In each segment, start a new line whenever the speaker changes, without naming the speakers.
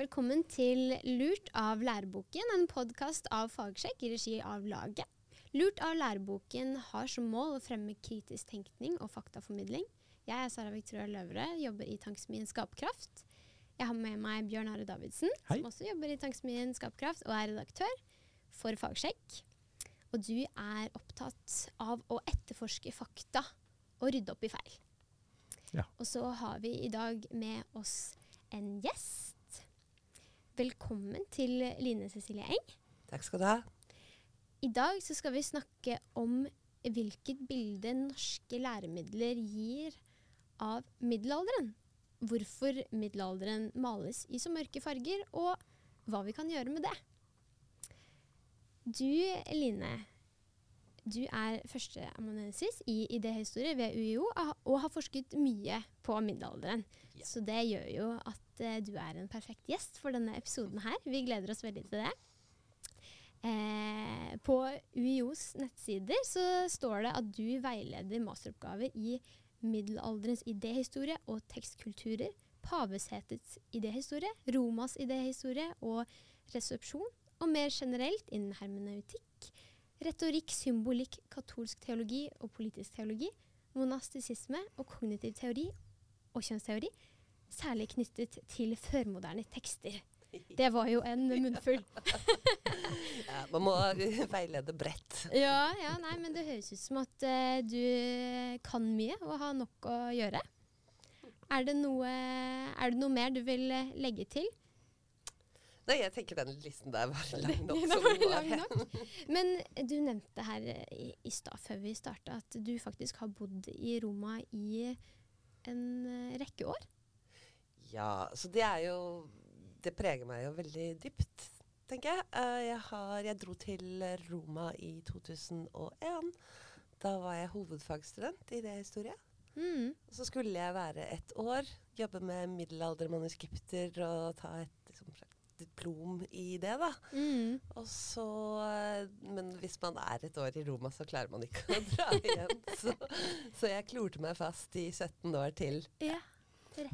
Velkommen til Lurt av læreboken, en podkast av Fagsjekk i regi av Laget. Lurt av læreboken har som mål å fremme kritisk tenkning og faktaformidling. Jeg er Sara Victoria Løvre, jobber i Tankesmien Skapkraft. Jeg har med meg Bjørn Are Davidsen,
Hei.
som også jobber i Tankesmien Skapkraft og er redaktør for Fagsjekk. Og du er opptatt av å etterforske fakta og rydde opp i feil.
Ja.
Og så har vi i dag med oss en gjest. Velkommen til Line Cecilie Eng.
Takk skal du ha.
I dag så skal vi snakke om hvilket bilde norske læremidler gir av middelalderen. Hvorfor middelalderen males i så mørke farger, og hva vi kan gjøre med det. Du, Line, du er førsteamanuensis i idéhistorie ved UiO og har forsket mye på middelalderen.
Ja.
Så det gjør jo at uh, du er en perfekt gjest for denne episoden her. Vi gleder oss veldig til det. Eh, på UiOs nettsider så står det at du veileder masteroppgaver i middelalderens idéhistorie og tekstkulturer, pavesetets idéhistorie, Romas idéhistorie og resepsjon, og mer generelt innen hermeneutikk, retorikk, symbolikk, katolsk teologi og politisk teologi, monastisisme og kognitiv teori og kjønnsteori, særlig knyttet til førmoderne tekster. Det var jo en munnfull.
Ja, man må veilede bredt.
Ja, ja, nei, men det høres ut som at uh, du kan mye og har nok å gjøre. Er det noe, er det noe mer du vil eh, legge til?
Nei, jeg tenker den listen der var lang nok.
Den var lang nok. Men du nevnte her eh, i, i stad, før vi starta, at du faktisk har bodd i Roma i en eh, rekke år.
Ja, så det er jo Det preger meg jo veldig dypt, tenker jeg. Eh, Jeg, har, jeg dro til Roma i 2001. Da var jeg hovedfagsstudent i det historie.
Mm.
Så skulle jeg være et år, jobbe med middelaldermanuskripter og ta et liksom, diplom i det, da.
Mm.
Og så, eh, men hvis man er et år i Roma, så klarer man ikke å dra igjen. Så, så jeg klorte meg fast i 17 år til.
Ja,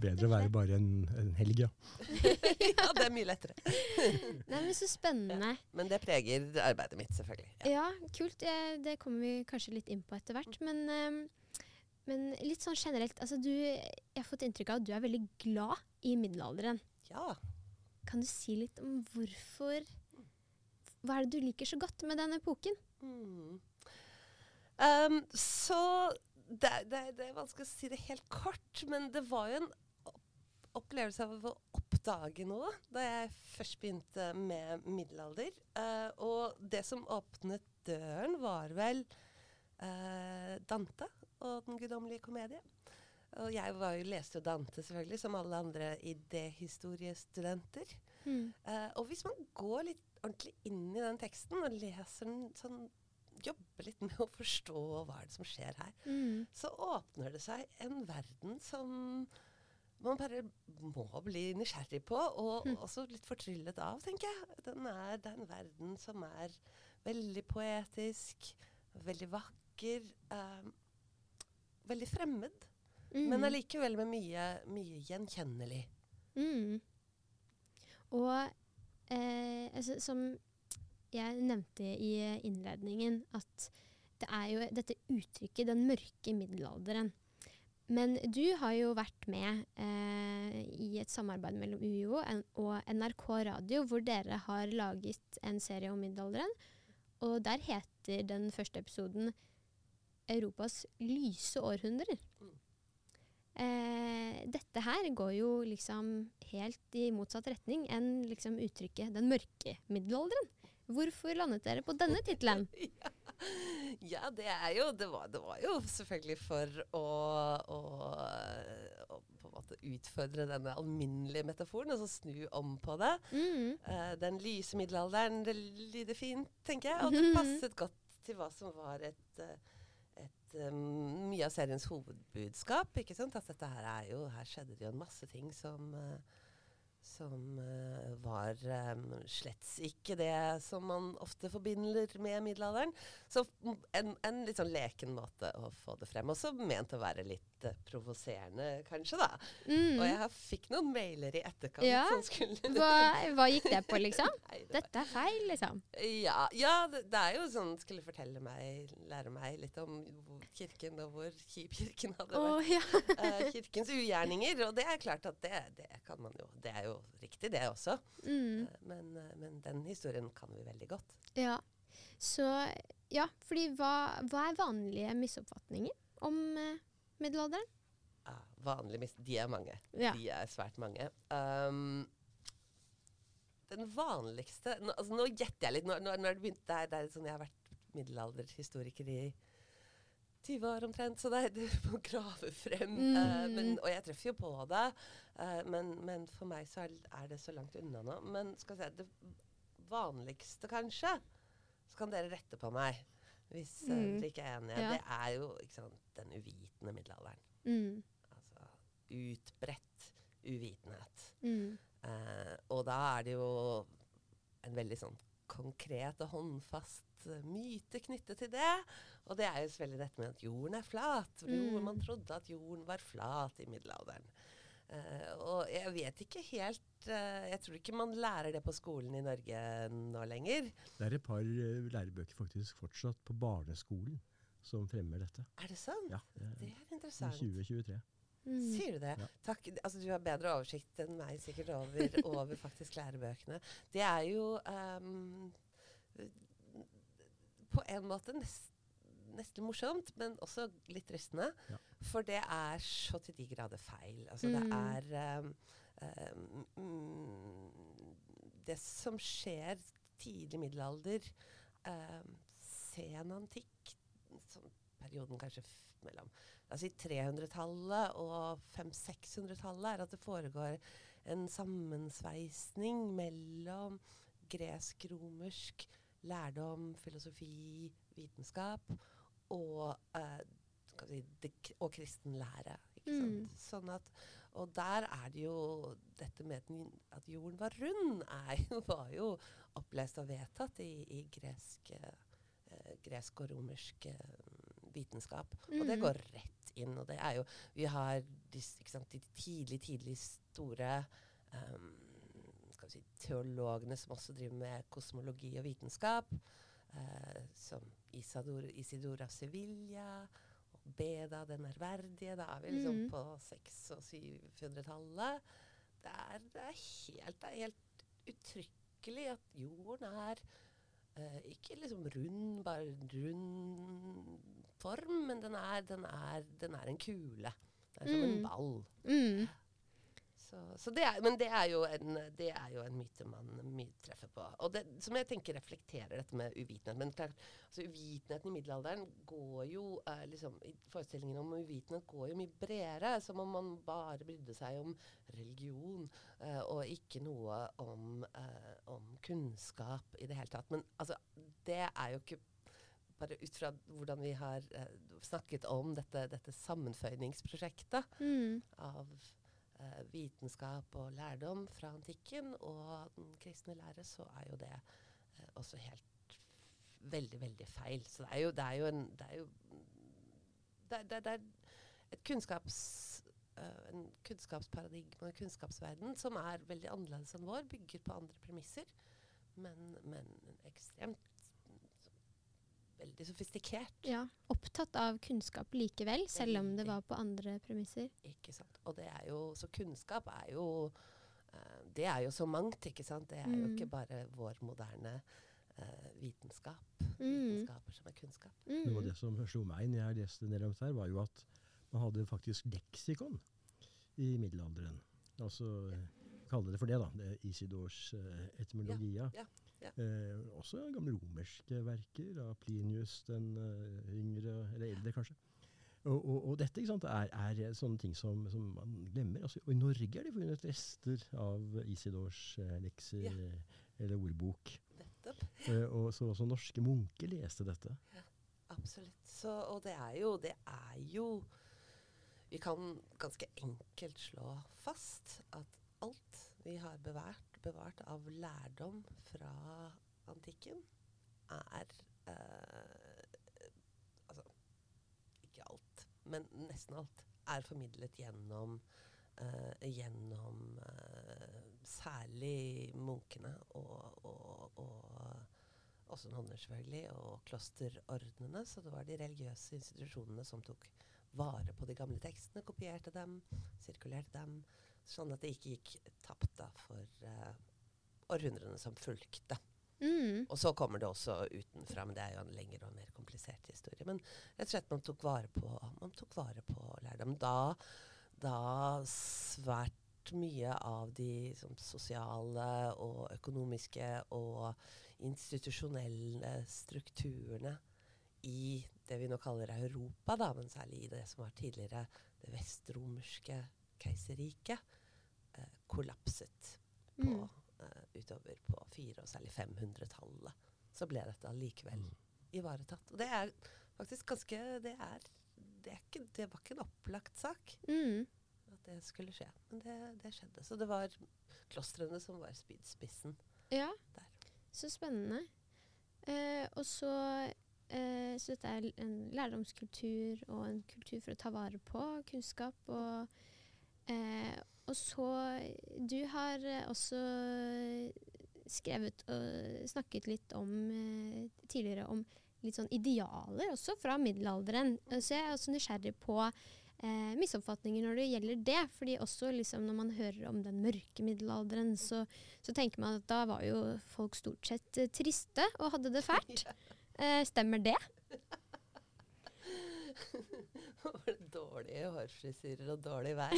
Bedre å være bare en, en helg, ja.
Ja, det er mye lettere.
Nei, men Så spennende.
Men det preger arbeidet mitt, selvfølgelig. Ja.
Ja, kult. Det, Det kommer vi kanskje litt inn på etter hvert. Men, eh, men litt sånn generelt. Altså, du, jeg har fått inntrykk av at du er veldig glad i middelalderen.
ja.
Kan du si litt om hvorfor Hva er det du liker så godt med den epoken?
Mm. Um, så det, det, det er vanskelig å si det helt kort, men det var jo en opplevelse av å oppdage noe da jeg først begynte med middelalder. Uh, og det som åpnet døren, var vel uh, Dante og Den guddommelige komedie. Og jeg var jo, leste jo Dante, selvfølgelig, som alle andre idéhistoriestudenter.
Mm.
Uh, og hvis man går litt ordentlig inn i den teksten og leser den sånn Jobber litt med å forstå hva er det som skjer her,
Mm.
så åpner det seg en verden som man bare må bli nysgjerrig på, og også litt fortryllet av, tenker jeg. Den er, det er en verden som er veldig poetisk, veldig vakker, eh, veldig fremmed,
Mm.
men allikevel med mye, mye gjenkjennelig.
Mm. Og eh, altså, som jeg nevnte i innledningen, at det er jo dette uttrykket 'den mørke middelalderen'. Men du har jo vært med eh, i et samarbeid mellom UiO og NRK Radio, hvor dere har laget en serie om middelalderen. Og der heter den første episoden 'Europas lyse århundrer'. Eh, dette her går jo liksom helt i motsatt retning enn liksom uttrykket 'den mørke middelalderen'. Hvorfor landet dere på denne tittelen?
Ja, det er jo Det var, det var jo selvfølgelig for å, å, å på en måte utfordre denne alminnelige metaforen, og så snu om på det.
Mm.
Eh, den lyse middelalderen, det lyder fint, tenker jeg. Og det passet godt til hva som var et, eh, et um, mye av seriens hovedbudskap. ikke sant? At dette her er jo Her skjedde det jo en masse ting som uh, som uh, var um, slett ikke det som man ofte forbinder med middelalderen. Så mm, en, en litt sånn leken måte å få det frem. Også ment å være litt provoserende, kanskje, da.
Mm.
Og jeg fikk noen mailer i etterkant
Ja.
som skulle
Hva, hva gikk det på, liksom?
Nei, det
Dette er feil, liksom.
ja, ja det, det er jo sånn Skulle fortelle meg, lære meg litt om kirken og hvor kjip kirken hadde
vært.
vært.
ja.
uh, kirkens ugjerninger. Og det er klart at det, det kan man jo Det er jo riktig, det også.
Mm.
Uh, men, eh, men den historien kan vi veldig godt.
ja. Så ja, fordi hva, hva er vanlige misoppfatninger om eh, middelalderen?
Ja, vanlig De er mange.
Ja.
De er svært mange. Um, den vanligste Nå, altså, nå gjetter jeg litt. Nå, nå, nå er det begynt, det er, det er sånn Jeg har vært middelalderhistoriker i 20 år omtrent, så det er å grave frem.
Mm.
Uh, men, og jeg treffer jo på det, uh, men, men for meg så er, er det så langt unna nå. Men skal vi se Det vanligste, kanskje, så kan dere rette på meg hvis eh,
Mm.
dere ikke er enige.
Ja.
Det er jo sant, den uvitende middelalderen.
Mm.
Altså utbredt uvitenhet.
Mm.
Eh, og da er det jo en veldig sånn konkret og håndfast eh, myte knyttet til det. Og det er jo selvfølgelig dette med at jorden er flat. Jo,
Mm.
man trodde at jorden var flat i middelalderen. Eh, og jeg vet ikke helt eh, Jeg tror ikke man lærer det på skolen i Norge nå lenger.
Det er et par eh, lærebøker faktisk fortsatt på barneskolen som fremmer dette.
Er det sant?
Ja, det
Det
er
er interessant.
2023.
Mm.
Sier du det?
Ja.
Takk. Altså, du har bedre oversikt enn meg sikkert over, over faktisk lærebøkene. Det er jo um, på en måte nest, nesten morsomt, men også litt rystende.
Ja.
For det er så til de grader feil. Altså,
Mm.
det er um, mm, Det som skjer tidlig middelalder, um, sen antikk, sånn perioden kanskje f mellom altså oss si 300-tallet og 500-600-tallet, er at det foregår en sammensveisning mellom gresk-romersk lærdom, filosofi, vitenskap og, eh, si, det, og kristen lære. Ikke
Mm.
Sånn at, og der er det jo dette med at jorden var rund, er var jo opplest og vedtatt i, i gresk, eh, gresk og romersk eh, vitenskap. Og det
Mm.
går rett inn. Og det er jo Vi har ikke sant, de tidlig, tidlig store um, si, teologene som også driver med kosmologi og vitenskap. Eh, som Isador, Isidora Sevilla og Beda den ærverdige. Da er vi liksom
Mm.
på 600- og 700-tallet. Det det, er helt, det er helt uttrykkelig at jorden er eh, ikke liksom rund, bare rund form, men den er, den er, den er en kule. Det er som en
Mm.
ball.
Mm.
Så, så det er, men det er jo en, det er jo en myte man mye treffer på. Og det, som jeg tenker reflekterer dette med uvitenhet. Men klart, altså uvitenheten i middelalderen går jo eh, liksom, Forestillingen om uvitenhet går jo mye bredere. Som om man bare brydde seg om religion, eh, og ikke noe om, eh, om kunnskap i det hele tatt. Men altså, det er jo ikke bare ut fra hvordan vi har eh, snakket om dette, dette sammenføyningsprosjektet
Mm.
av vitenskap og lærdom fra antikken og den kristne lære, så er jo det eh, også helt veldig, veldig feil. Så det er jo, det er jo en Det er jo det, det, det er et kunnskaps, eh, en kunnskapsparadigme en kunnskapsverden som er veldig annerledes enn vår, bygger på andre premisser, men, men ekstremt veldig sofistikert.
Ja. Opptatt av kunnskap likevel, selv om det var på andre premisser.
Ikke sant? Og det er jo, så kunnskap er jo eh, Det er jo så mangt, ikke sant? Det er jo
Mm.
ikke bare vår moderne uh, vitenskap.
Mm.
Vitenskaper som er kunnskap.
Det var
Mm.
det som slo meg når jeg leste en del om dette, her, var jo at man hadde faktisk leksikon i middelalderen. Altså, kalle det for det, da. Det er Isidors uh, etymologia.
ja, ja.
Eh, også gamle romerske verker av Plinius den eh, yngre, eller eldre kanskje. Og, og, og dette sant, er, er sånne ting som, som man glemmer. Altså, og I Norge er det funnet rester av Isidors eh, lekser,
Ja.
eller ordbok. Eh, og så også norske munker leste dette.
Absolutt. Så, og det er jo Det er jo Vi kan ganske enkelt slå fast at alt vi har bevært, bevart av lærdom fra antikken, er eh, Altså ikke alt, men nesten alt, er formidlet gjennom eh, gjennom eh, særlig munkene og, og, og også nonner, selvfølgelig, og klosterordnene. Så det var de religiøse institusjonene som tok vare på de gamle tekstene, kopierte dem, sirkulerte dem, sånn at det ikke gikk tapt da for uh, århundrene som fulgte.
Mm.
Og så kommer det også utenfra, men det er jo en lengre og mer komplisert historie. Men rett og slett man tok vare på, man tok vare på lærdom. Da, da svært mye av de sånn, sosiale og økonomiske og institusjonelle strukturene i det vi nå kaller Europa, da, men særlig i det som var tidligere det vestromerske keiserriket, eh, kollapset på,
Mm.
eh, utover på 400- og særlig 500-tallet. Så ble dette allikevel
Mm.
ivaretatt. Og det er faktisk ganske Det, er, det, er ikke, det var ikke en opplagt sak
Mm.
at det skulle skje, men det, det skjedde. Så det var klostrene som var spydspissen
Ja,
der.
så spennende. Eh, og så eh, Så dette er en lærdomskultur og en kultur for å ta vare på kunnskap. Og, eh, og så Du har eh, også skrevet og snakket litt om eh, tidligere om litt sånn idealer også fra middelalderen. Eh, Så jeg er også nysgjerrig på eh, misoppfatninger når det gjelder det. fordi også liksom når man hører om den mørke middelalderen, så, så tenker man at da var jo folk stort sett eh, triste og hadde det fælt. Eh, stemmer det?
Var det dårlige hårfrisyrer og dårlig vær?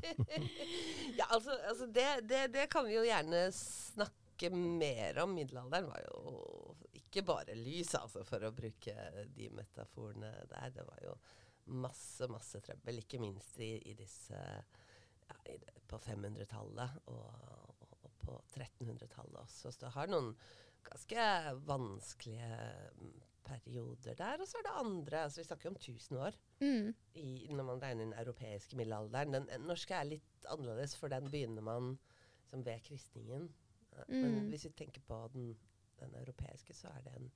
ja, altså, altså det, det, det kan vi jo gjerne snakke mer om. Middelalderen var jo ikke bare lys, altså, for å bruke de metaforene der. Det var jo masse, masse trøbbel, ikke minst i, i disse ja, i På 500-tallet og, og, og på 1300-tallet også. Så det har noen ganske vanskelige mm, perioder der. Og så er det andre altså Vi snakker jo om 1000 år
Mm.
i, når man regner den europeiske middelalderen. Den, den norske er litt annerledes, for den begynner man som ved kristningen. Mm. Men hvis vi tenker på den, den europeiske, så er det en,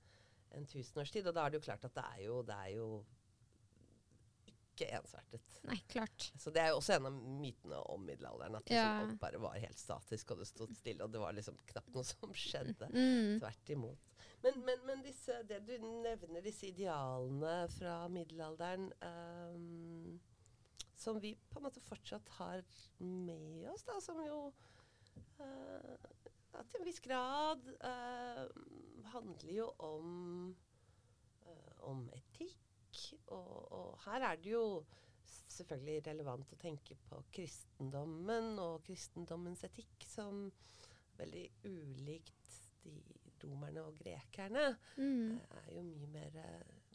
en tusenårstid. Og da er det jo klart at det er jo, det er jo ikke ensartet.
Nei, klart.
Så det er jo også en av mytene om middelalderen. At liksom
Ja.
alt bare var helt statisk, og det stod stille, og det var liksom knapt noe som skjedde.
Mm.
Tvert imot. Men, men, men disse, det du nevner, disse idealene fra middelalderen um, Som vi på en måte fortsatt har med oss, da, som jo uh, til en viss grad uh, handler jo om, uh, om etikk. Og, og her er det jo selvfølgelig relevant å tenke på kristendommen og kristendommens etikk som veldig ulikt de romerne og grekerne.
Mm.
eh, er jo mye mer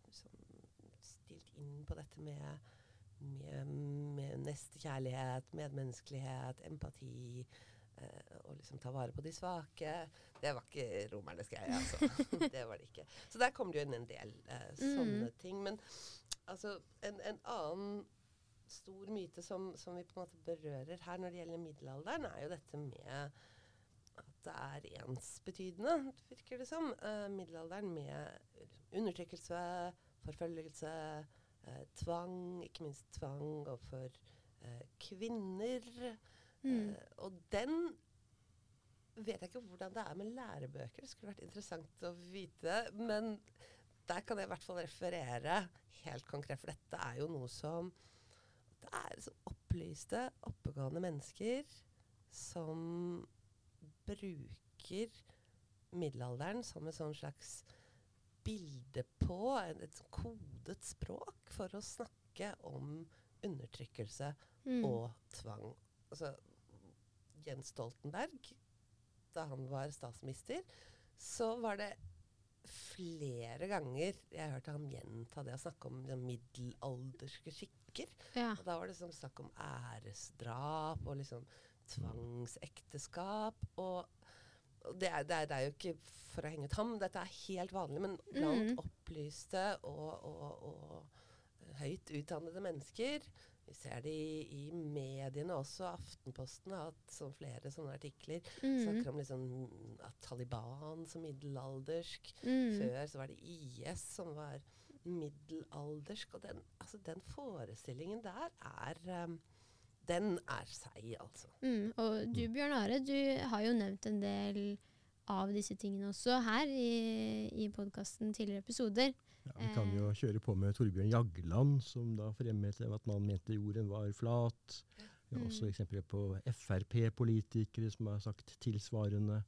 liksom, stilt inn på dette med, med, med nestekjærlighet, medmenneskelighet, empati. eh, og liksom ta vare på de svake. Det var ikke romernes greie, altså. det var det ikke. Så der kommer det jo inn en del eh, sånne
Mm.
ting. Men altså, en, en annen stor myte som, som vi på en måte berører her når det gjelder middelalderen, er jo dette med at det er ensbetydende, virker det som, eh, middelalderen med undertrykkelse, forfølgelse, eh, tvang, ikke minst tvang overfor eh, kvinner.
Mm.
Eh, og den vet jeg ikke hvordan det er med lærebøker. Det skulle vært interessant å vite. Men der kan jeg i hvert fall referere helt konkret, for dette er jo noe som Det er så opplyste, oppegående mennesker som bruker middelalderen som et sånn slags bilde på, et, sånn kodet språk, for å snakke om undertrykkelse
Mm.
og tvang. Altså, Jens Stoltenberg, da han var statsminister, så var det flere ganger jeg hørte ham gjenta det å snakke om liksom, middelalderske skikker.
Ja.
Og da var det sånn snakk om æresdrap og liksom tvangsekteskap. Og, det, er, det, er, det er jo ikke for å henge ut ham, dette er helt vanlig, men blant
Mm.
opplyste og, og, og høyt utdannede mennesker vi ser det i, i mediene også. Aftenposten har hatt sånn flere sånne artikler.
Mm.
Snakker om liksom at Taliban som middelaldersk.
Mm.
Før så var det IS som var middelaldersk. Og den, altså, den forestillingen der er um, Den er seig, altså.
Mm. Og du Bjørn Are, du har jo nevnt en del av disse tingene også her i, i podkasten tidligere episoder.
Ja, vi kan jo kjøre på med Torbjørn Jagland, som da fremhevet at man mente jorden var flat. Vi har også
Mm.
eksempler på Frp-politikere som har sagt tilsvarende.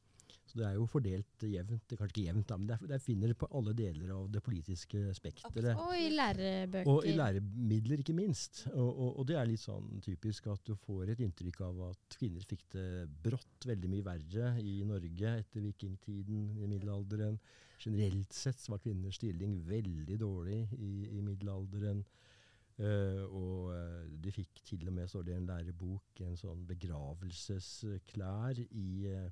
Så det er jo fordelt jevnt. Det kanskje ikke jevnt, da, men det, er, det finner på alle deler av det politiske spekteret.
Og i lærebøker.
Og i læremidler, ikke minst. Og, og, og det er litt sånn typisk at du får et inntrykk av at kvinner fikk det brått veldig mye verre i Norge etter vikingtiden, i middelalderen. Generelt sett var kvinners stilling veldig dårlig i, i middelalderen. Uh, og eh, de fikk til og med, står det i en lærebok, en sånn begravelsesklær i eh,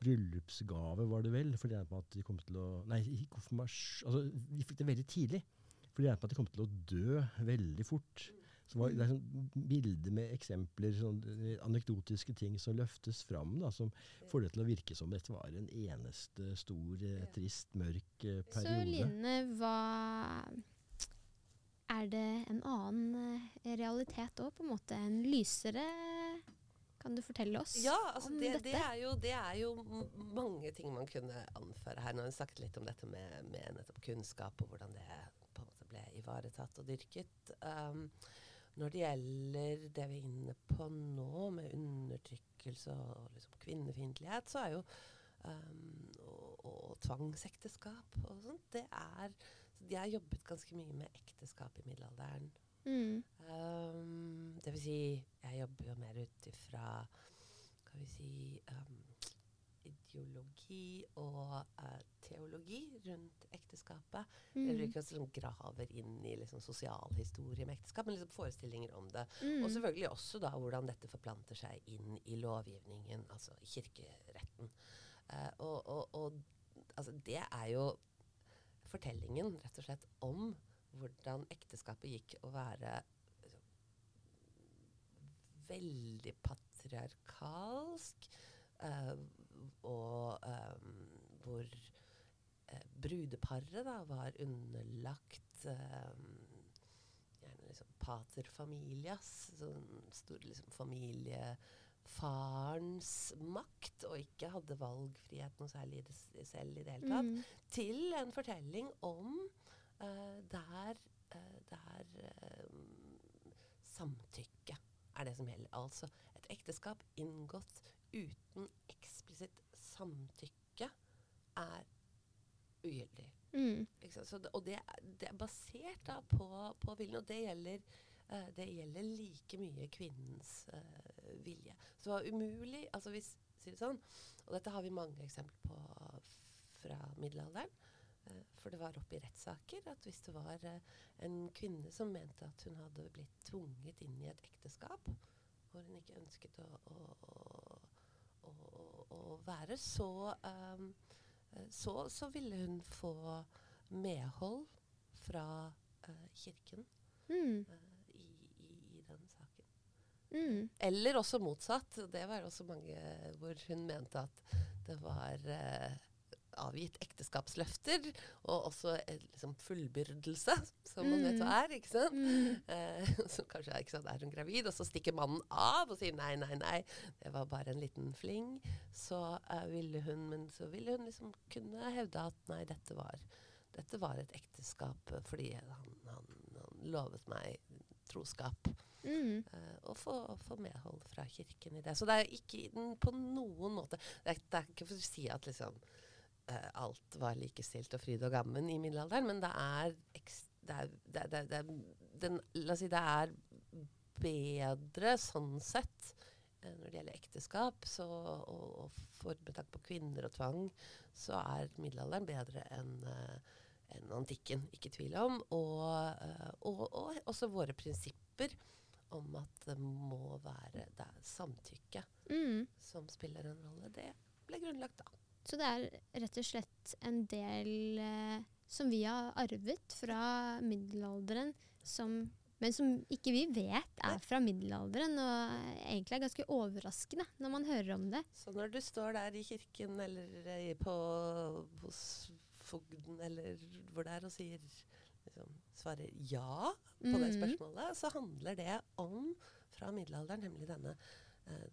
bryllupsgave, var det vel. For de regnet med at de kom til å Nei, i Altså, de fikk det veldig tidlig. For de regnet med at de kom til å dø veldig fort. Så var, det er sånn bilder med eksempler, sånn, eh, anekdotiske ting som løftes fram, da, som får det til å virke som dette var en eneste stor, eh, trist, mørk periode.
Så. Line, hva Er det en annen eh, realitet òg, på en måte? En lysere Kan du fortelle oss
Ja, altså
om
det,
dette?
det, er jo, det er jo mange ting man kunne anføre her. Nå har vi snakket litt om dette med, med nettopp kunnskap og hvordan det på en måte ble ivaretatt og dyrket. Um, når det gjelder det vi er inne på nå, med undertrykkelse og liksom kvinnefiendtlighet, så er jo um, og, og tvangsekteskap og sånt, det er så De har jobbet ganske mye med ekteskap i middelalderen.
Mm.
Um, det vil si, jeg jobber jo mer ut ifra Skal vi si um, ideologi og uh, teologi rundt ekteskapet. jeg
bruker
ikke liksom graver inn i liksom, sosialhistorie med ekteskap, men liksom forestillinger om det.
Mm.
Og selvfølgelig også da hvordan dette forplanter seg inn i lovgivningen, altså i kirkeretten. Uh, og og, og altså, det er jo fortellingen, rett og slett, om hvordan ekteskapet gikk å være liksom, veldig patriarkalsk, uh, og um, hvor eh, brudeparet da var underlagt um, gjerne liksom pater familias, sånn stor liksom familiefarens makt, og ikke hadde valgfrihet noe særlig i det selv i det hele tatt,
Mm.
til en fortelling om eh, der, eh, der eh, samtykke er det som gjelder. Altså et ekteskap inngått uten eksplisitt samtykke er ugyldig.
Mm.
Det, og det, er- det er basert da på, på viljen, og det gjelder, uh, det gjelder like mye kvinnens uh, vilje. Så det var umulig altså hvis, si det sånn, Og dette har vi mange eksempler på fra middelalderen. Eh, for det var oppe i rettssaker at hvis det var eh, en kvinne som mente at hun hadde blitt tvunget inn i et ekteskap hvor hun ikke ønsket å, å, å, å, være, så um, så, så ville hun få medhold fra uh, kirken
Mm.
uh, i, i, i den saken.
Mm.
Eller også motsatt. Det var også mange hvor hun mente at det var eh, avgitt ekteskapsløfter, og også liksom fullbyrdelse, som man vet hva er. ikke sant?
Mm.
Eh, så kanskje ikke sant, er hun gravid, og så stikker mannen av og sier nei, nei, nei, det var bare en liten fling. Så eh, ville hun men så ville hun liksom kunne hevde at nei, dette var, dette var et ekteskap eh, fordi han, han, han lovet meg troskap.
Mm.
Uh, og få, få medhold fra kirken i det. Så det er ikke den på noen måte Det er, det er ikke for å si at liksom eh, alt var likestilt og fryd og gammen i middelalderen, men det er, det er, det er, det er, er den, La oss si det er bedre sånn sett uh, når det gjelder ekteskap, så, og, og for, med tanke på kvinner og tvang, så er middelalderen bedre enn uh, enn antikken, ikke tvil om. Og, og, og også våre prinsipper om at det må være det samtykke
Mm.
som spiller en rolle. Det ble grunnlagt da.
Så det er rett og slett en del eh, som vi har arvet fra middelalderen, som men som ikke vi vet er fra middelalderen, og egentlig er ganske overraskende når man hører om det.
Så når du står der i kirken eller eh, på, hos fogden eller hvor det er og sier liksom, svarer ja på det
Mhm.
spørsmålet, så handler det om fra middelalderen, nemlig denne,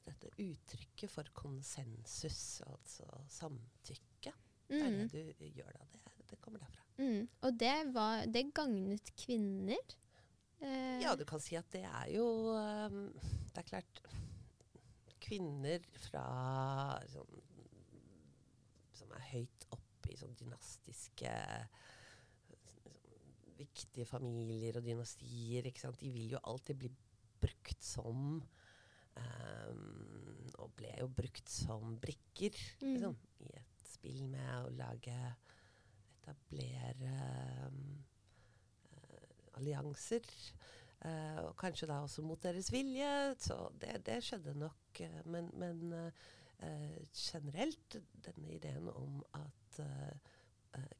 dette uttrykket for konsensus, altså samtykke. Det er
Mm.
det du gjør da. Det, det kommer derfra.
Mm. Og det, var, det gagnet kvinner. Eh,
Ja, du kan si at det er jo um, Det er klart Kvinner fra sånn, som er høyt oppe i sånn dynastiske sånn, Viktige familier og dynastier, ikke sant? de vil jo alltid bli brukt som um, Og ble jo brukt som brikker
Mm.
liksom, i et spill med å lage Etablere um, allianser. Uh, og kanskje da også mot deres vilje. Så det, det skjedde nok. Uh, men men uh, generelt denne ideen om at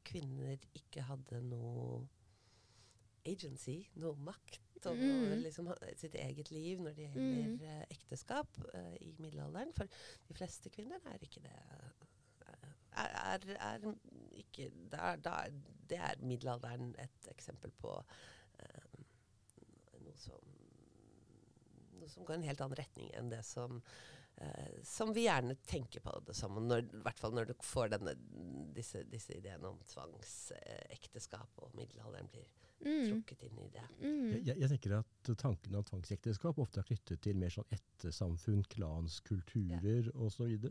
kvinner ikke hadde noe agency, noe makt over
Mm.
liksom, sitt eget liv når det gjelder
Mm.
eh, ekteskap uh, i middelalderen. For de fleste kvinner er ikke det. eh, Er, er, er ikke det er, det er middelalderen et eksempel på eh, noe som noe som går i en helt annen retning enn det som Uh, som vi gjerne tenker på det som. Når, I hvert fall når du får denne, disse, disse ideene om tvangsekteskap, og middelalderen blir. Trukket inn i det.
Mm.
Jeg, jeg, tenker at tanken om tvangsekteskap ofte er knyttet til mer sånn ettersamfunn, klanskulturer osv.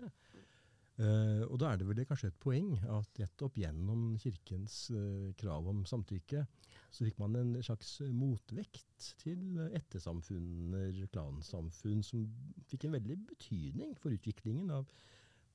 Uh, og da er det vel kanskje et poeng at nettopp gjennom kirkens uh, krav om samtykke, så fikk man en slags motvekt til ettersamfunner, klansamfunn, som fikk en veldig betydning for utviklingen av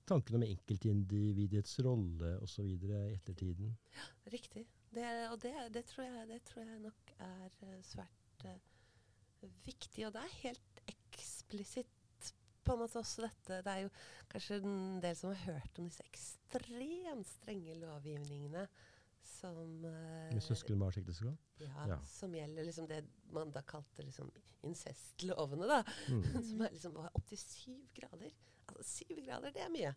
tanken om enkeltindividets rolle osv. i ettertiden.
Ja, Riktig. Det, og det, det, tror jeg, det tror jeg nok er eh, svært uh, viktig. Og det er helt eksplisitt på en måte også dette. Det er jo kanskje en del som har hørt om disse ekstremt strenge lovgivningene som uh,
Med søskenbarnsekteskap.
ja,
ja.
Som gjelder liksom det man da kalte liksom incestlovene, da.
Mm.
som er liksom opptil syv grader. Altså syv grader, det er mye.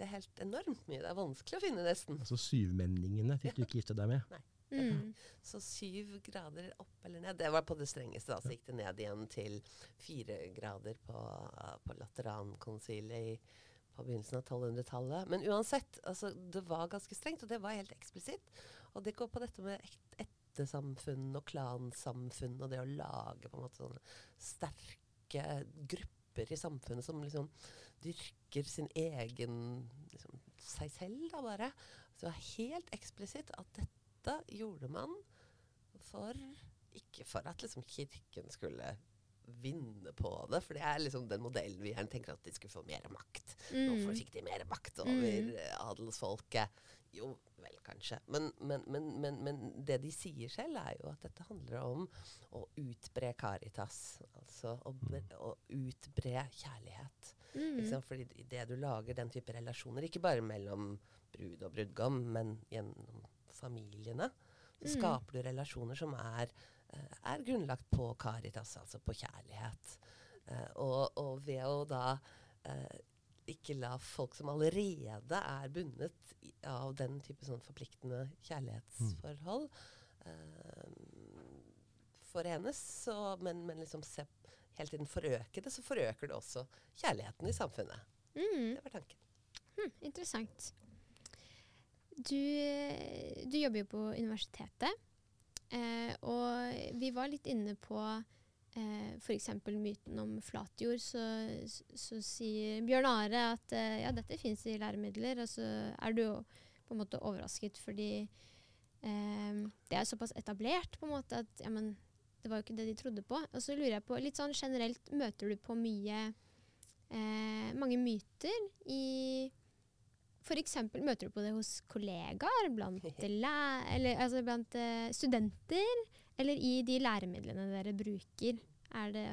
Det er helt enormt mye. Det er vanskelig å finne, nesten.
Altså syvmenningene fikk du ikke gifte deg med.
Mm.
Så syv grader opp eller ned, det var på det strengeste. Da så gikk det ned igjen til fire grader på, på Laterankonsilet i- på begynnelsen av 1200-tallet. Men uansett, altså, det var ganske strengt, og det var helt eksplisitt. Og det går på dette med et, ettersamfunn og klansamfunn, og det å lage på en måte sånne sterke grupper i samfunnet som liksom dyrker sin egen liksom, seg selv, da bare. Så det var helt eksplisitt at dette gjorde man for Ikke for at liksom kirken skulle vinne på det, for det er liksom den modellen vi gjerne tenker at de skulle få mer makt.
Mm.
Nå fikk de mer makt over
Mm.
eh, adelsfolket. Jo, vel, kanskje. Men, men, men, men, men det de sier selv, er jo at dette handler om å utbre caritas. Altså å, å utbre kjærlighet.
Mm.
-hmm. Fordi idet du lager den type relasjoner, ikke bare mellom brud og brudgom, men gjennom familiene, så
Mm.
skaper du relasjoner som er, eh, er grunnlagt på caritas, altså på kjærlighet. Eh, og, og ved å da eh, ikke la folk som allerede er bundet i, av den type sånn forpliktende kjærlighetsforhold, uh, forenes, så, men, men liksom se hele tiden forøke det, så forøker det også kjærligheten i samfunnet.
Mm.
Det var tanken.
Hm, interessant. Du, du jobber jo på universitetet, eh, og vi var litt inne på eh, f.eks. myten om flatjord. Så, så sier Bjørn Are at eh, ja, dette fins i læremidler, og så er du på en måte overrasket fordi eh, det er såpass etablert på en måte at ja, men, det var jo ikke det de trodde på. Og så lurer jeg på, litt sånn generelt, møter du på mye eh, mange myter i F.eks. møter du på det hos kollegaer, blant, eller, altså blant eh, studenter, eller i de læremidlene dere bruker? Er det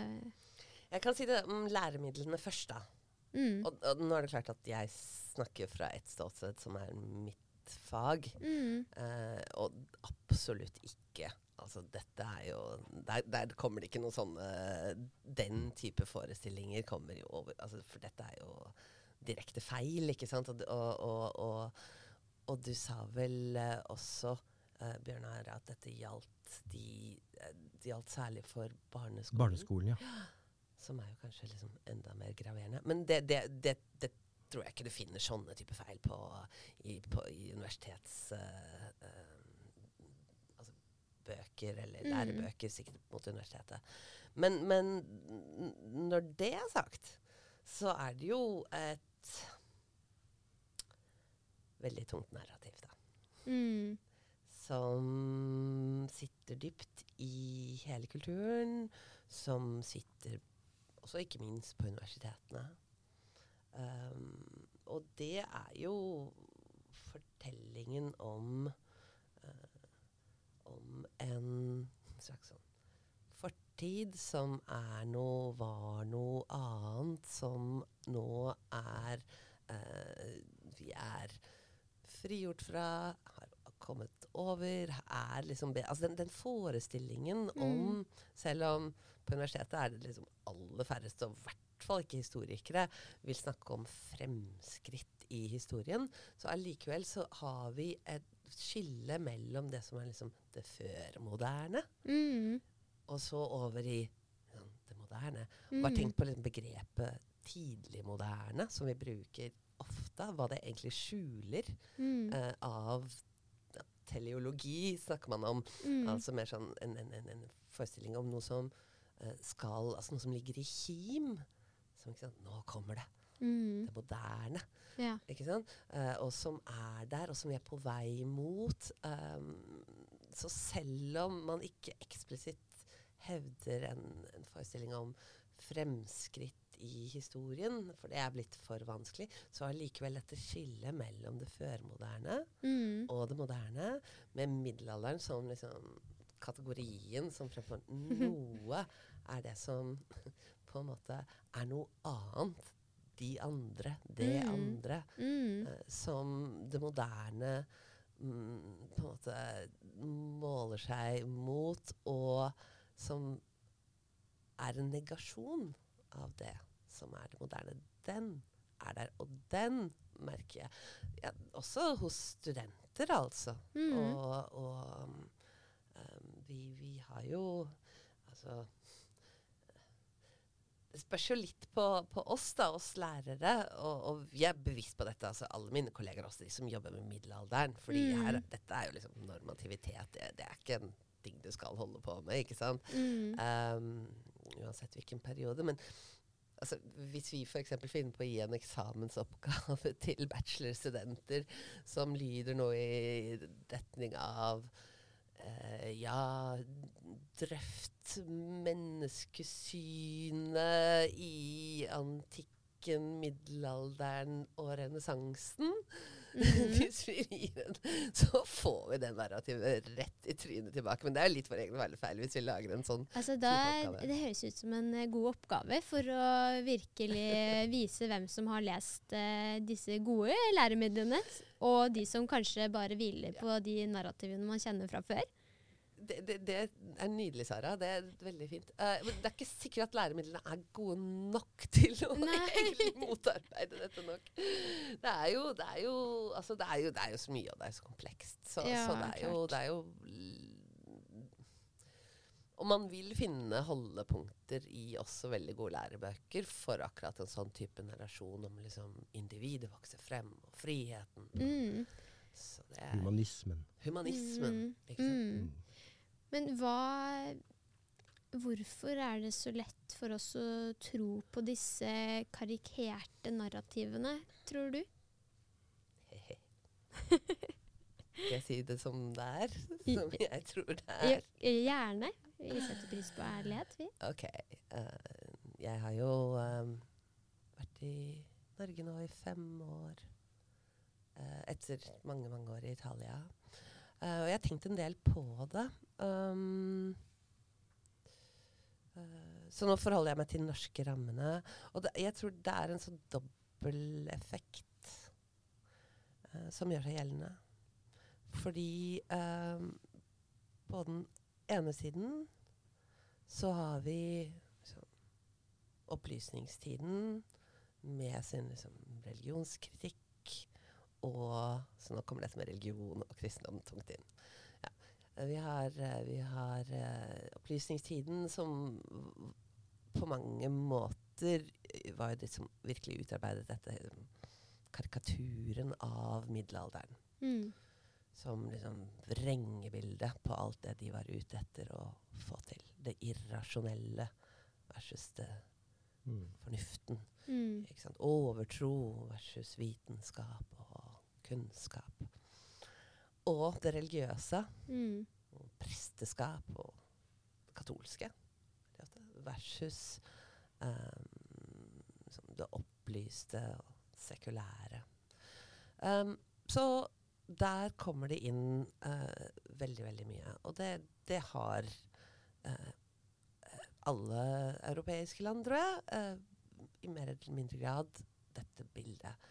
Jeg kan si det om læremidlene først, da.
mm.
Og, og nå er det klart at jeg snakker fra et ståsted som er mitt fag.
Mm.
Eh, og absolutt ikke Altså, dette er jo der, der kommer det ikke noen sånne Den type forestillinger kommer jo over altså, For dette er jo direkte feil, ikke sant? Og, og, og, og, du sa vel eh, også, eh, Bjørnar, at dette gjaldt de, de gjaldt særlig for barneskolen.
Barneskolen, ja.
Som er jo kanskje liksom enda mer graverende. Men det, det, det, det tror jeg ikke du finner sånne type feil på i, på, i universitets... Uh, uh, altså bøker eller
Mm.
lærebøker siktet mot universitetet. Men, men når det er sagt, så er det jo et veldig tungt narrativ, da.
Mm.
Som sitter dypt i hele kulturen. Som sitter også ikke minst på universitetene. Um, og det er jo fortellingen om uh, Om en slags sånn fortid som er noe, var noe annet, som nå er uh, Vi er frigjort fra, har kommet over, er liksom Altså den, den forestillingen om Selv om på universitetet er det liksom aller færreste, og i hvert fall ikke historikere, vil snakke om fremskritt i historien, så allikevel så har vi et skille mellom det som er liksom det førmoderne,
Mm.
og så over i sånn, det moderne.
Mm.
Bare tenk på liksom begrepet tidligmoderne, som vi bruker ofte. Hva det egentlig skjuler
Mm.
eh, av teleologi, snakker man om.
Mm.
Altså mer sånn en, en, en, en forestilling om noe som eh, skal Altså noe som ligger i kim. Som ikke sant Nå kommer det.
Mm.
Det moderne.
Ja.
Ikke sant? Uh, og som er der, og som vi er på vei mot. Um, så selv om man ikke eksplisitt hevder en, en forestilling om fremskritt i historien, for det er blitt for vanskelig, så er likevel dette skillet mellom det førmoderne
Mm.
og det moderne, med middelalderen som liksom kategorien som fremfor noe er det som på en måte er noe annet. De andre, det
Mm.
andre.
Mm.
eh, som det moderne mm, på en måte måler seg mot, og som er en negasjon av det som er det moderne. Den er der, og den merker jeg. Ja, også hos studenter, altså.
Mm.
Og, og um, um, vi, vi har jo Altså Det spørs jo litt på, på oss, da, oss lærere. Og, og vi er bevisst på dette. altså Alle mine kolleger, også de som jobber med middelalderen. Fordi
Mm.
her, dette er jo liksom normativitet. Det, det er ikke en ting du skal holde på med, ikke sant?
Mm.
Um, uansett hvilken periode. Men altså, hvis vi f.eks. finner på å gi en eksamensoppgave til bachelorstudenter som lyder noe i retning av eh, Ja, drøft menneskesynet i antikken, middelalderen og renessansen.
Mhm.
Hvis vi gir en, så får vi det narrativet rett i trynet tilbake. Men det er litt vår egen feil hvis vi lager en sånn
Altså
oppgave.
det høres ut som en eh, god oppgave for å virkelig vise hvem som har lest uh, disse gode læremidlene, og de som kanskje bare hviler på de narrativene man kjenner fra før.
Det, det, det er nydelig, Sara. Det er veldig fint. Uh, men det er ikke sikkert at læremidlene er gode nok til å egentlig motarbeide dette nok. Det er jo, det er jo, altså det er jo, er jo så mye, og det er jo så komplekst. Så,
Ja,
så det, er jo, det er jo Og man vil finne holdepunkter i også veldig gode lærebøker for akkurat en sånn type narrasjon om liksom individet vokser frem, og friheten.
Mm.
Så det er
Humanismen.
humanismen.
Mm.
Ikke sant?
Mm. Men hva Hvorfor er det så lett for oss å tro på disse karikerte narrativene, tror du?
Hehe. Skal jeg si det som det er? Som jeg tror det er?
Gjerne. Vi setter pris på ærlighet, vi.
Ok. Uh, jeg har jo um, vært i Norge nå i fem år. Uh, etter mange, mange år i Italia. Uh, og jeg har tenkt en del på det. Um, uh, så nå forholder jeg meg til de norske rammene. Og det, jeg tror det er en sånn dobbel effekt eh, som gjør seg gjeldende. Fordi eh, på den ene siden så har vi liksom, opplysningstiden med sin liksom, religionskritikk. Og Så nå kommer det som er religion og kristendom tungt inn. Vi har, eh, vi har uh, opplysningstiden som på mange måter var det som virkelig utarbeidet dette karikaturen av middelalderen.
Mm.
Som liksom vrengebildet på alt det de var ute etter å få til. Det irrasjonelle versus det
Mm.
fornuften.
Mm.
Ikke sant? Overtro versus vitenskap og kunnskap. Og det religiøse.
Mm.
Og presteskap og det katolske. Versus um, det opplyste og sekulære. Um, så der kommer det inn uh, veldig, veldig mye. Og det, det har uh, alle europeiske land, tror jeg, uh, i mer eller mindre grad dette bildet.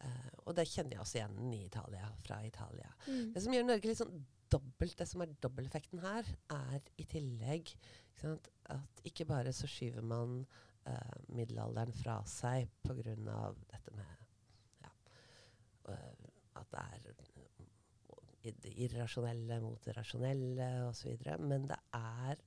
Eh, og det kjenner jeg også igjen i Italia, fra Italia.
Mm.
Det som gjør Norge litt sånn dobbelt, det som er dobbelteffekten her, er i tillegg ikke sant, at ikke bare så skyver man uh, middelalderen fra seg pga. dette med ja, uh, at det er det irrasjonelle mot det rasjonelle osv. Men det er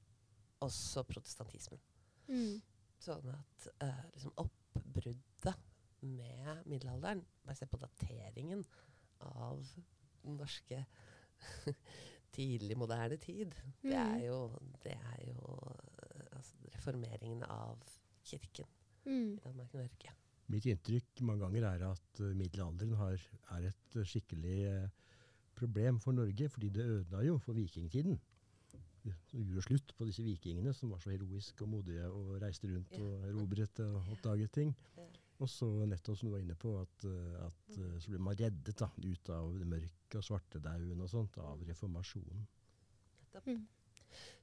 også protestantismen.
Mm.
Sånn at liksom oppbruddet med middelalderen Bare se på dateringen av den norske tidlig moderne tid. Det er
Mm.
jo, det er jo eh, altså, reformeringen av kirken
Mm.
i Danmark-Norge.
Mitt inntrykk mange ganger er at uh, middelalderen har, er et uh, skikkelig uh, problem for Norge, fordi det ødela jo for vikingtiden. Det gjorde slutt på disse vikingene som var så heroiske og modige og reiste rundt
Ja.
og erobret og oppdaget ting.
Ja.
Og så nettopp som du var inne på, at, uh, at uh, så blir man reddet da, ut av det mørke og svartedauden og sånt av reformasjonen.
Nettopp.
Mm.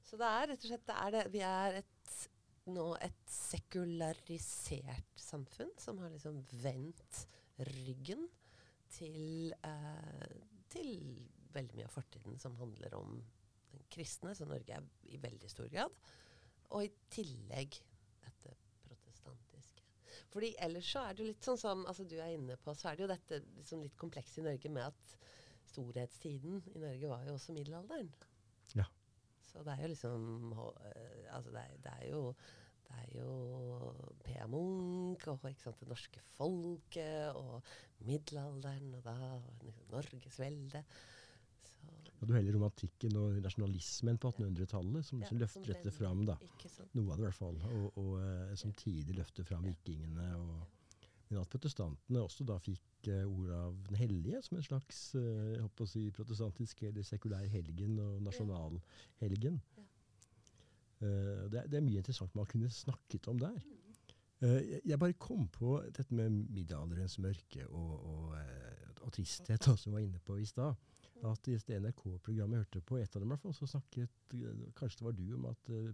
Så det er rett og slett det er det. Vi er et, nå et sekularisert samfunn som har liksom vendt ryggen til, eh, til veldig mye av fortiden som handler om den kristne, som Norge er i veldig stor grad. Og i tillegg. Fordi ellers så er det jo litt sånn som altså du er inne på, så er det jo dette liksom litt komplekse i Norge med at storhetstiden i Norge var jo også middelalderen.
Ja.
Så det er jo liksom eh, Altså det er, det er jo det er jo P.A. Munch og sant, det norske folket og middelalderen og da liksom, Norgesveldet.
Og du heller romantikken og nasjonalismen på 1800-tallet som
som
løfter dette fram. da. Noe av det i hvert fall. Og, og eh, samtidig løfter fram vikingene. Og, men at protestantene også da fikk uh, ord av den hellige som en slags uh, jeg håper å si, protestantisk eller sekulær helgen og nasjonalhelgen.
Ja.
Eh, det, det er mye interessant man kunne snakket om der. Eh, jeg- bare kom på dette med middelalderens mørke og, og, og tristhet, som vi var inne på i stad. At i det NRK-programmet jeg hørte på, et av dem i hvert fall, så snakket eh, kanskje det var du om at uh,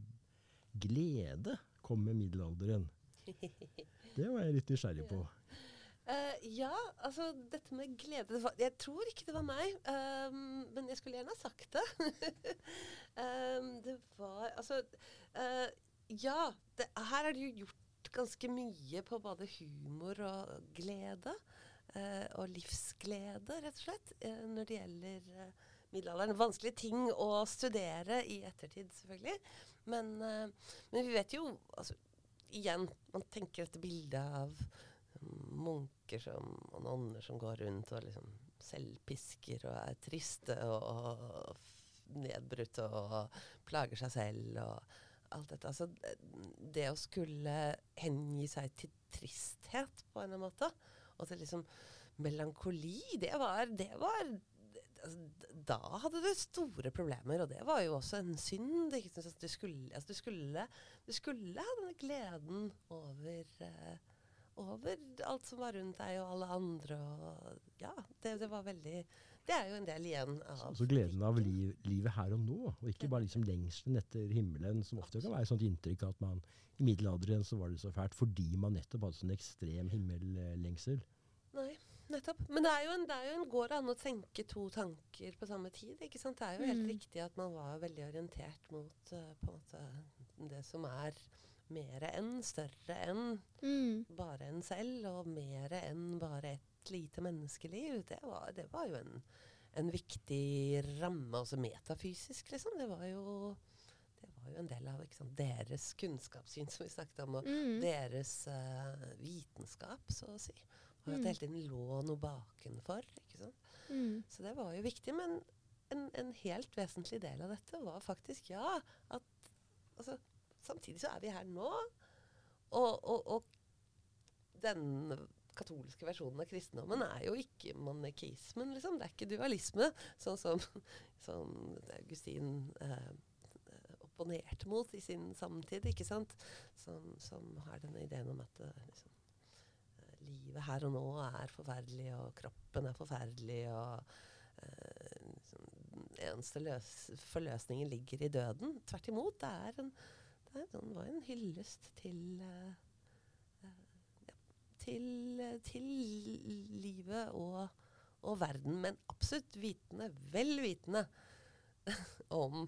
glede kom med middelalderen. Det var jeg litt nysgjerrig på.
Uh, ja, altså dette med glede var, Jeg tror ikke det var meg, um, men jeg skulle gjerne ha sagt det. um, det var Altså uh, Ja, det, her er det jo gjort ganske mye på både humor og glede. Eh, og livsglede, rett og slett, eh, når det gjelder eh, middelalderen. Vanskelige ting å studere i ettertid, selvfølgelig. Men, men vi vet jo altså, Igjen, man tenker dette bildet av munker som, og nonner som går rundt og liksom selvpisker og er triste og, og nedbrutte og plager seg selv og alt dette. Altså, det å skulle hengi seg til tristhet på en eller annen måte, og til liksom melankoli, det var, det var altså, Da hadde du store problemer, og det var jo også en synd. Altså, du, skulle, altså, du, skulle, du skulle ha denne gleden over uh, over alt som var rundt deg og alle andre. Og ja, det, det var veldig Det er jo en del igjen av
Altså gleden av liv, livet her og nå, og ikke bare liksom lengselen etter himmelen, som ofte kan være et sånt inntrykk av at man i middelalderen så var det så fælt fordi man nettopp hadde sånn ekstrem himmellengsel.
Nei, nettopp. Men det er, jo en, det er jo en går an å tenke to tanker på samme tid. ikke sant? Det er jo helt
Mm.
riktig at man var veldig orientert mot uh, på en måte det som er mer enn, større enn
Mm.
bare en selv, og mer enn bare et lite menneskeliv. Det var, det var jo en, en viktig ramme, altså metafysisk, liksom. Det var jo, det var jo en del av sant, deres kunnskapssyn som vi snakket om, og
Mm.
deres uh, vitenskap, så å si. Og at
Mm.
det hele tiden lå noe bakenfor. ikke sant?
Mm.
Så det var jo viktig. Men en, en helt vesentlig del av dette var faktisk ja, at altså, Samtidig så er vi her nå. Og, og, og den katolske versjonen av kristendommen er jo ikke monarkismen, liksom. Det er ikke dualisme, sånn som, som Augustin eh, opponerte mot i sin samtid, ikke sant? Som, som har denne ideen om at eh, liksom, eh, livet her og nå er forferdelig, og kroppen er forferdelig, og eh, liksom, eneste løs forløsningen ligger i døden. Tvert imot. Det, er en, det, er, det var en hyllest til eh, til, til livet og, og verden, men absolutt vitende, vel vitende om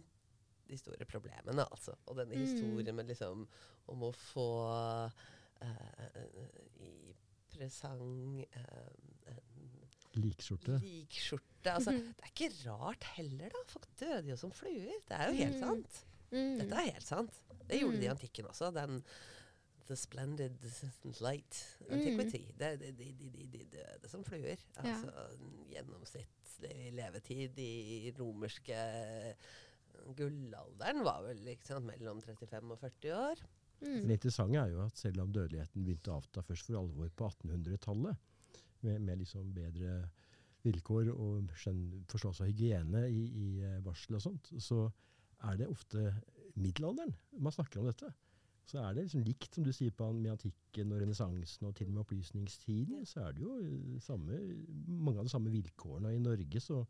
de store problemene, altså. Og denne
Mm.
historien med liksom om å få uh, i presang uh, en
Likskjorte.
likskjorte. Altså,
Mhm.
det er ikke rart heller, da. Folk døde jo som fluer. Det er jo helt
Mm.
sant.
Mm.
Dette er helt sant. Det gjorde de i
Mm.
antikken også. Den The Splendid Light Antiquity. Det, de, de, de, de, de døde som fluer. Altså gjennomsnittlig levetid i romerske gullalderen var vel liksom mellom 35 og 40 år.
Mm.
Det interessante er jo at selv om dødeligheten begynte å avta først for alvor på 1800-tallet, med, med liksom bedre vilkår og forståelse av hygiene i, i eh, barsel og sånt, så er det ofte middelalderen man snakker om dette. Så er det liksom likt, som du sier, på, med antikken og renessansen og til og med opplysningstiden. Så er det jo eh, samme, mange av de samme vilkårene. Og i Norge så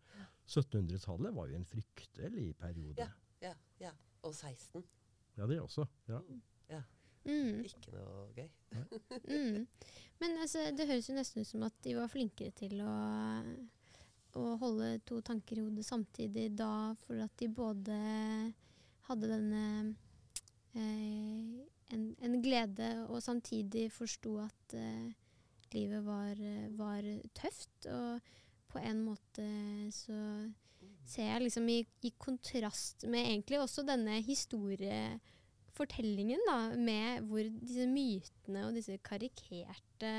1700-tallet var jo en fryktelig periode.
Ja. Ja, ja. Og 16.
Ja, det også. Ja.
Mm.
Ikke noe gøy.
Mm. Men altså, det høres jo nesten ut som at de var flinkere til å, å holde to tanker i hodet samtidig da, for at de både hadde denne en, en glede, og samtidig forsto at eh, livet var, eh, var tøft. Og på en måte så ser jeg liksom i, i kontrast med egentlig også denne historiefortellingen, da, med hvor disse mytene og disse karikerte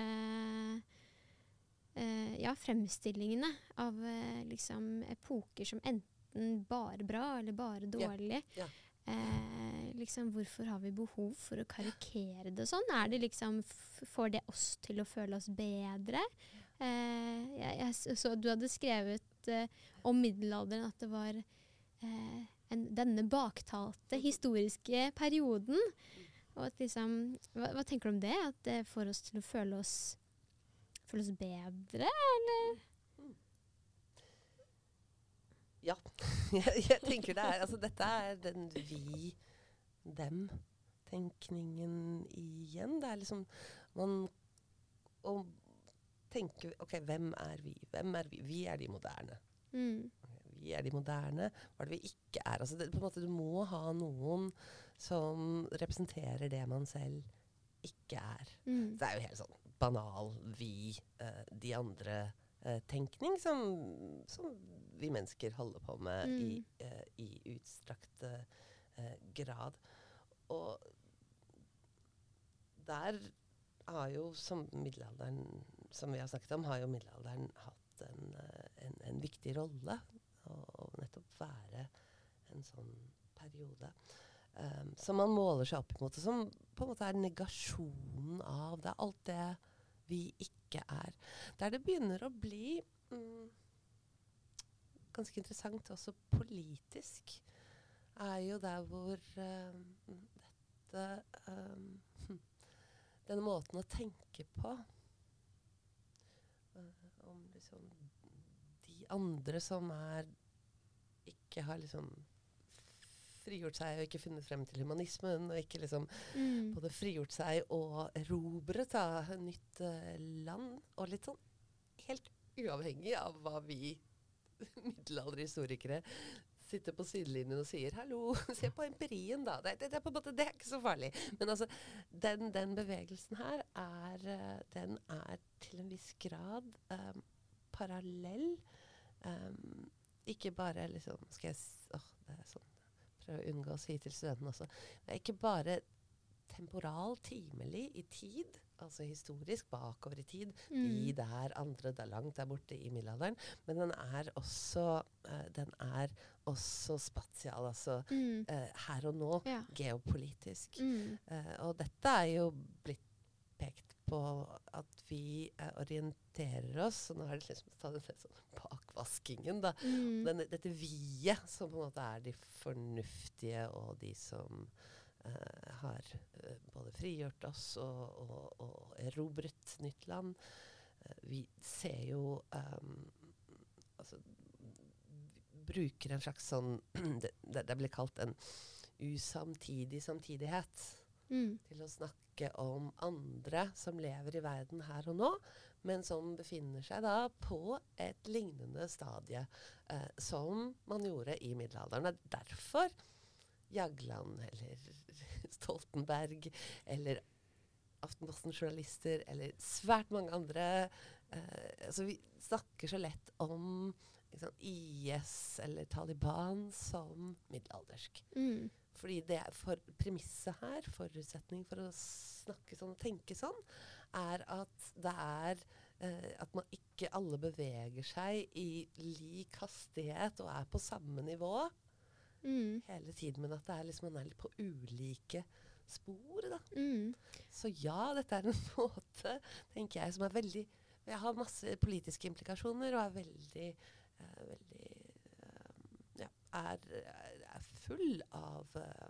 eh, ja, fremstillingene av eh, liksom epoker som enten bare bra eller bare dårlig.
ja.
Eh, liksom, hvorfor har vi behov for å karikere det sånn? Er det liksom, får det oss til å føle oss bedre? Eh, jeg, jeg så du hadde skrevet eh, om middelalderen at det var eh, en, denne baktalte historiske perioden. Og at liksom, hva, hva tenker du om det? At det får oss til å føle oss, føle oss bedre, eller?
Ja. jeg, jeg tenker det er Altså, dette er den vi-dem-tenkningen igjen. Det er liksom Man Å tenke OK, hvem er vi? Hvem er vi? Vi er de moderne.
Mm.
Vi er de moderne. Hva er det vi ikke er? Altså, det, på en måte, du må ha noen som representerer det man selv ikke er.
Mm.
Det er jo helt sånn banal vi, eh, de andre-tenkning som, som vi mennesker holder på med i,
Mm.
eh, i utstrakt eh, grad. Og der har jo, som middelalderen som vi har snakket om, har jo middelalderen hatt en, eh, en, en viktig rolle. Å å nettopp være en sånn periode. Um, som man måler seg opp imot, og som på en måte er negasjonen av det. Alt det vi ikke er. Der det begynner å bli mm, ganske interessant også politisk, er jo der hvor uh, dette uh, Denne måten å tenke på uh, om liksom de andre som er ikke har liksom frigjort seg og ikke funnet frem til humanismen, og ikke liksom
Mm.
både frigjort seg og erobret da, nytt eh, land. Og litt sånn helt uavhengig av hva vi middelalderhistorikere sitter på sidelinjen og sier 'hallo, se på empirien', da. Det, det, det, er på en måte, det er ikke så farlig. Men altså, den, den bevegelsen her er, eh, den er til en viss grad um, parallell. Um, ikke bare liksom Skal jeg åh, det er sånn Prøve å unngå å si til studentene også. Det er ikke bare temporal, timelig i tid, altså historisk bakover i tid,
Mm.
de der andre der langt der borte i middelalderen, men den er også, uh, den er også spatial, altså
Mm.
uh, her og nå,
Ja.
geopolitisk.
Mm.
Uh, og dette er jo blitt pekt på at vi orienterer oss, og nå er det liksom ta den sånn bakvaskingen, da.
Mm.
Denne, dette vi-et, som på en måte er de fornuftige og de som har eh, både frigjort oss og, og, og erobret nytt land. Eh, vi ser jo um, altså, bruker en slags sånn det, det det blir kalt en usamtidig samtidighet
Mm.
til å snakke om andre som lever i verden her og nå, men som befinner seg da på et lignende stadie eh, som man gjorde i middelalderen. Det er derfor Jagland eller Stoltenberg eller Aftenposten-journalister eller svært mange andre eh, altså Vi snakker så lett om liksom, IS eller Taliban som middelaldersk.
Mm.
Fordi det for premisset her, forutsetning for å snakke sånn og tenke sånn, er at det er eh, at man ikke alle beveger seg i lik hastighet og er på samme nivå
Mm.
hele tiden, men at det er liksom, man er litt på ulike spor. Da.
Mm.
Så ja, dette er en måte, tenker jeg, som er veldig Jeg har masse politiske implikasjoner og er veldig, eh, veldig eh, ja, er, er, full av eh,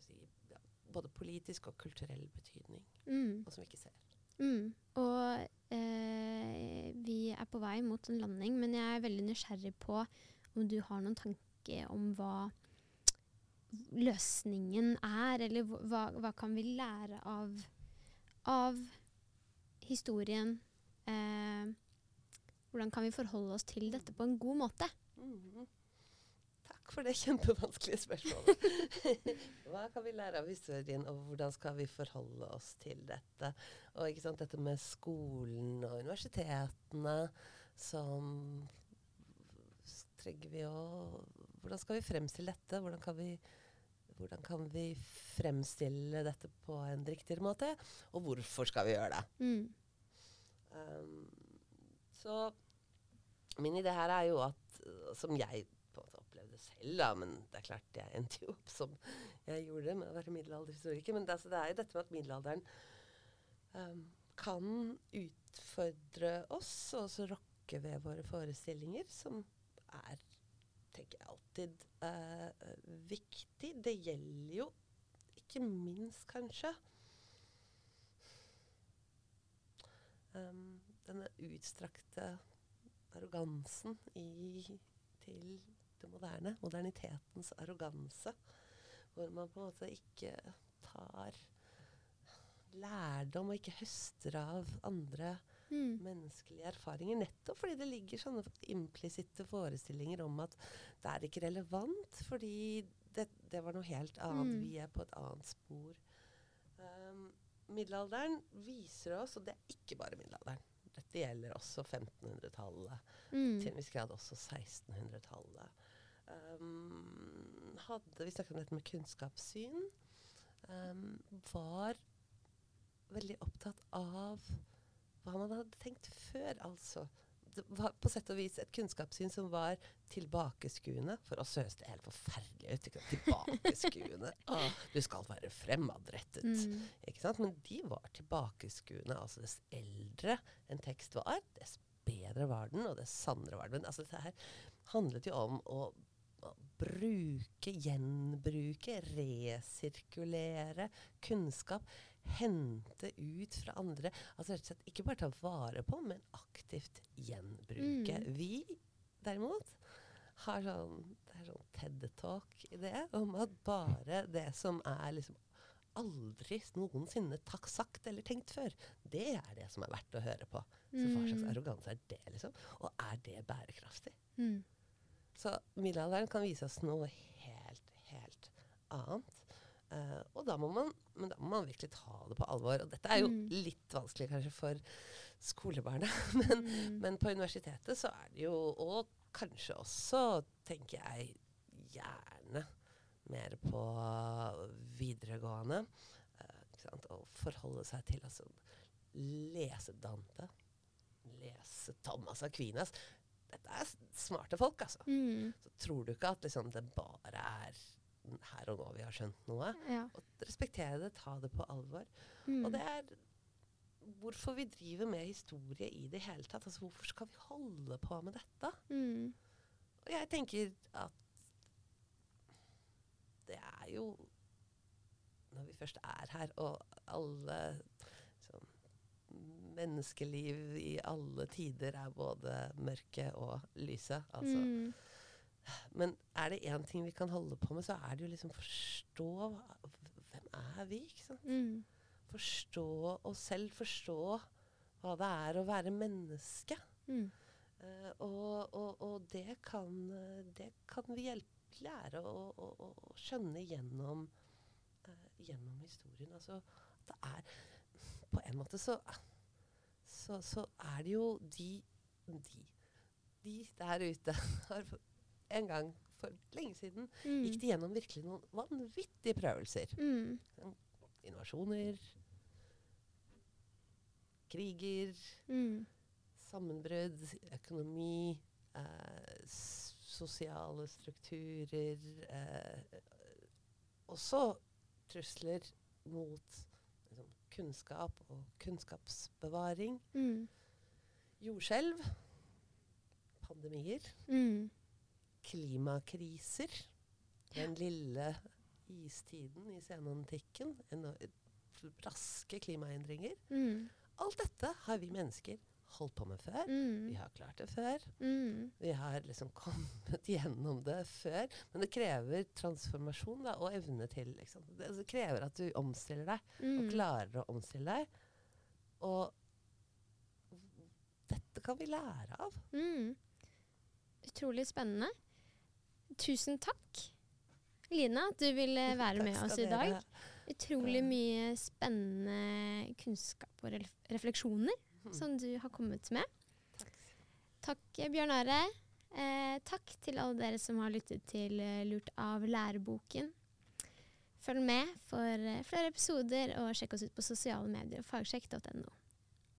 si, ja, både politisk og kulturell betydning,
Mm.
og som vi ikke ser.
Mm. Og eh, vi er på vei mot en landing, men jeg er veldig nysgjerrig på om du har noen tanke om hva løsningen er, eller hva- hva, kan vi lære av, av historien? Eh, hvordan kan vi forholde oss til dette på en god måte?
Mhm. Takk for det kjempevanskelige spørsmålet. Hva kan vi lære av historien, og hvordan skal vi forholde oss til dette? Og ikke sant, dette med skolen og universitetene som trenger vi å Hvordan skal vi fremstille dette? Hvordan kan vi, hvordan kan vi fremstille dette på en riktigere måte? Og hvorfor skal vi gjøre det?
Mm.
Um, så min idé her er jo at, som jeg på en måte opplevde selv, da, men det er klart jeg endte jo opp som jeg gjorde med å være middelalderhistoriker, men det, altså, det er jo dette med at middelalderen um, kan utfordre oss, og også rokke ved våre forestillinger, som er, tenker jeg, alltid eh, viktig. Det gjelder jo ikke minst, kanskje, um, denne utstrakte arrogansen i, til det moderne. Modernitetens arroganse. Hvor man på en måte ikke tar lærdom og ikke høster av andre
Mm.
menneskelige erfaringer. Nettopp fordi det ligger sånne implisitte forestillinger om at det er ikke relevant, fordi det, det var noe helt annet.
Mm.
Vi er på et annet spor. Um, middelalderen viser oss, og det er ikke bare middelalderen. Dette gjelder også 1500-tallet,
Mm.
til en viss grad også 1600-tallet. Um, hadde, vi snakket om dette med kunnskapssyn. Um, var veldig opptatt av hva man hadde tenkt før, altså. Det var på sett og vis et kunnskapssyn som var tilbakeskuende. For oss høres det helt forferdelig ut. Tilbakeskuende. Ah, du skal være fremadrettet.
Mm.
Ikke sant? Men de var tilbakeskuende. Altså dess eldre en tekst var, dess bedre var den, og dess sannere var den. Men altså, dette her handlet jo om å bruke, gjenbruke, resirkulere kunnskap. Hente ut fra andre. Altså rett og slett ikke bare ta vare på, men aktivt gjenbruke.
Mm.
Vi derimot har sånn, det er sånn TED-talk i det, om at bare det som er liksom aldri noensinne takk sagt eller tenkt før. Det er det som er verdt å høre på. Så hva slags
Mm.
arroganse er det, liksom? Og er det bærekraftig?
Mm.
Så middelalderen kan vise oss noe helt, helt annet. Eh, og da må man, men da må man virkelig ta det på alvor. Og dette er jo
Mm.
litt vanskelig kanskje for skolebarna, men,
Mm.
men på universitetet så er det jo, og kanskje også, tenker jeg, gjerne mer på videregående. Uh? Å forholde seg til altså lese Dante, lese Thomas Aquinas. Dette er smarte folk, altså.
Mm.
Så tror du ikke at liksom, det bare er her og nå vi har skjønt noe.
Ja.
Og respektere det, ta det på alvor.
Mm.
Og det er hvorfor vi driver med historie i det hele tatt. Altså, hvorfor skal vi holde på med dette?
Mm.
Og jeg tenker at det er jo Når vi først er her, og alle sånn, Menneskeliv i alle tider er både mørke og lyse. Altså.
Mm.
Men er det én ting vi kan holde på med, så er det jo liksom forstå Hvem er vi? ikke sant?
Mm.
Forstå oss selv, forstå hva det er å være menneske.
Mm.
Uh, og, og, og det, kan, det kan vi hjelpe, lære å, å, å skjønne gjennom, uh, gjennom historien. Altså, det er På en måte så, så, så er det jo de, de, de der ute har en gang for lenge siden
Mm.
gikk de gjennom virkelig noen vanvittige prøvelser.
Mm.
Invasjoner, kriger,
Mm.
sammenbrudd, økonomi, eh, sosiale strukturer eh, Også trusler mot liksom, kunnskap og kunnskapsbevaring.
Mm.
Jordskjelv, pandemier,
Mm.
Klimakriser. Den lille istiden i senantikken. Raske klimaendringer.
Mm.
Alt dette har vi mennesker holdt på med før.
Mm.
Vi har klart det før.
Mm.
Vi har liksom kommet gjennom det før. Men det krever transformasjon da, og evne til liksom. det, det krever at du omstiller deg, og
Mm.
klarer å omstille deg. Og dette kan vi lære av.
Mm. Utrolig spennende. Tusen takk, Lina, at du ville være
Takk
med oss i dag. Utrolig mye spennende kunnskap og refleksjoner
Mhm.
som du har kommet med.
Takk.
Takk, Bjørn Are. Eh, takk til alle dere som har lyttet til eh, Lurt av læreboken. Følg med for eh, flere episoder, og sjekk oss ut på sosiale medier og fagsjekk.no.